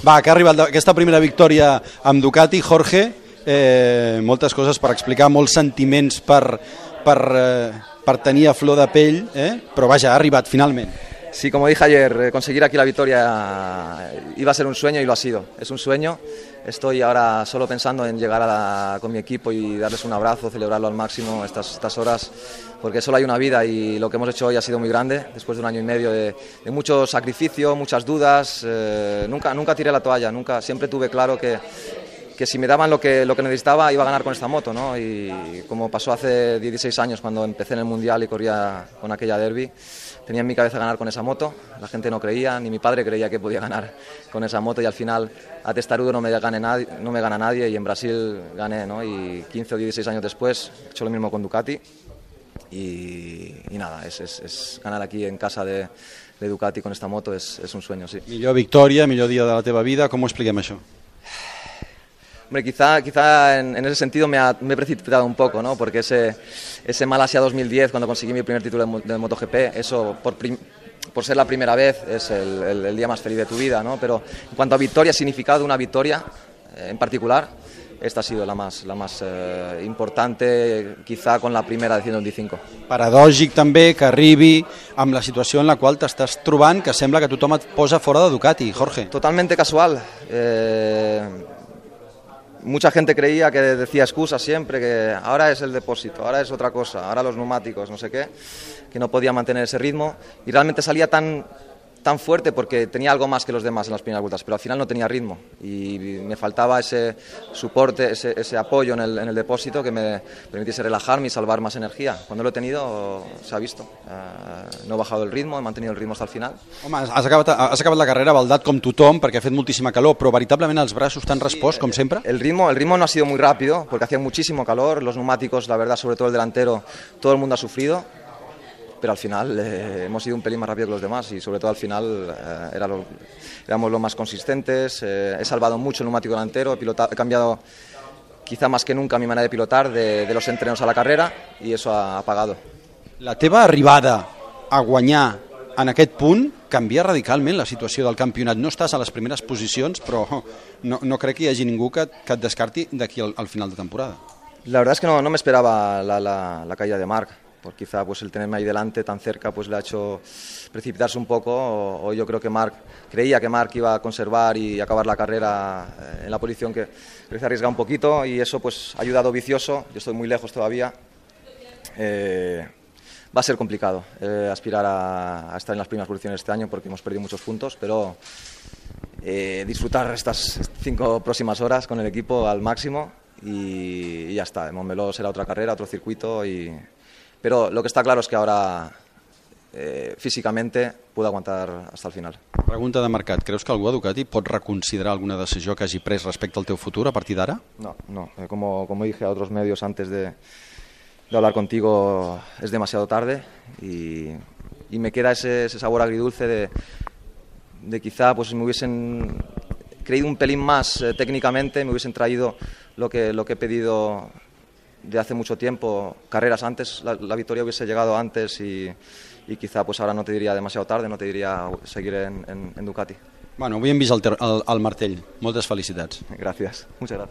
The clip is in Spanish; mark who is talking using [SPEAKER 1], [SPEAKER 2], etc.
[SPEAKER 1] Va, que ha arribat aquesta primera victòria amb Ducati, Jorge, eh, moltes coses per explicar, molts sentiments per, per, eh, per tenir a flor de pell, eh? però vaja, ha arribat finalment.
[SPEAKER 2] Sí, como dije ayer, eh, conseguir aquí la victoria iba a ser un sueño y lo ha sido. Es un sueño. Estoy ahora solo pensando en llegar con mi equipo y darles un abrazo, celebrarlo al máximo estas, estas horas, porque solo hay una vida y lo que hemos hecho hoy ha sido muy grande, después de un año y medio de, de mucho sacrificio, muchas dudas. eh, nunca, nunca tiré la toalla, nunca, siempre tuve claro que, que si me daban lo que, lo que necesitaba iba a ganar con esta moto, ¿no? Y como pasó hace 16 años cuando empecé en el Mundial y corría con aquella derby, tenía en mi cabeza ganar con esa moto, la gente no creía, ni mi padre creía que podía ganar con esa moto y al final a testarudo no me, gane nadie, no me gana nadie y en Brasil gané, ¿no? Y 15 o 16 años después he hecho lo mismo con Ducati y, y nada, es, es- es ganar aquí en casa de, de Ducati con esta moto es, es un sueño, sí.
[SPEAKER 1] Millor victòria, millor dia de la teva vida, com ho expliquem això?
[SPEAKER 2] Hombre, quizá, quizá en, en ese sentido me, ha- me he precipitado un poco, ¿no? Porque ese, ese Malasia 2010, cuando conseguí mi primer título de, mo- de MotoGP, eso por, prim- por ser la primera vez es el, el- el día más feliz de tu vida, ¿no? Pero en cuanto a victoria, significado de una victoria eh, en particular, esta ha sido la más, la más eh, importante, quizá con la primera de 125.
[SPEAKER 1] Paradògic també que arribi amb la situació en la qual t'estàs trobant que sembla que tothom et posa fora de Ducati, Jorge.
[SPEAKER 2] Totalmente casual. Eh, mucha gente creía que decía excusas siempre, que ahora es el depósito, ahora es otra cosa, ahora los neumáticos, no sé qué, que no podía mantener ese ritmo y realmente salía tan, tan fuerte porque tenía algo más que los demás en las primeras vueltas, pero al final no tenía ritmo y me faltaba ese soporte, ese, ese apoyo en el, en el depósito que me permitiese relajarme y salvar más energía. Cuando lo he tenido se ha visto. Eh, no he bajado el ritmo, he mantenido el ritmo hasta el final.
[SPEAKER 1] Home, has acabat, has acabat la carrera baldat com tothom perquè ha fet moltíssima calor, però veritablement els braços t'han respost, com sempre?
[SPEAKER 2] El ritmo, el ritmo no ha sido muy rápido porque hacía muchísimo calor, los neumáticos, la verdad, sobre todo el delantero, todo el mundo ha sufrido, pero al final eh, hemos sido un pelín más rápido que los demás y sobre todo al final eh, era lo- éramos los más consistentes, eh, he salvado mucho el neumático delantero, he, pilota- he cambiado quizá más que nunca mi manera de pilotar de, de los entrenos a la carrera y eso ha, ha pagado.
[SPEAKER 1] La teva arribada a guanyar en aquest punt canvia radicalment la situació del campionat. No estàs a les primeres posicions, però no, no crec que hi hagi ningú que, que et descarti d'aquí al, al final de temporada.
[SPEAKER 2] La verdad es que no, no me esperaba la, la- la caída de Marc, por quizá pues el tenerme ahí delante tan cerca pues le ha hecho precipitarse un poco. O, o yo creo que Marc creía que Marc iba a conservar y acabar la carrera eh, en la posición que se arriesga un poquito y eso pues ha ayudado vicioso. Yo estoy muy lejos todavía. Eh, va a ser complicado eh, aspirar a, a estar en las primeras posiciones este año porque hemos perdido muchos puntos, pero eh, disfrutar estas cinco próximas horas con el equipo al máximo y, y ya está. En Montmeló será otra carrera, otro circuito. Y... Pero lo que está claro es que ahora eh, físicamente puedo aguantar hasta el final.
[SPEAKER 1] Pregunta de mercat. Creus que algú a Ducati pot reconsiderar alguna decisió que hagi pres respecte al teu futur a partir d'ara?
[SPEAKER 2] No, no. Eh, Como, como dije a otros medios antes de, de hablar contigo, es demasiado tarde y, y me queda ese, ese sabor agridulce de, de quizá pues me hubiesen creído un pelín más eh, técnicamente, me hubiesen traído lo que, lo que he pedido de hace mucho tiempo, carreras antes, la, la victoria hubiese llegado antes y, y quizá pues ahora no te diría demasiado tarde, no te diría seguir en, en, en Ducati.
[SPEAKER 1] Bueno, avui hem vist el, el, el martell. Moltes felicitats.
[SPEAKER 2] Gracias, muchas gracias.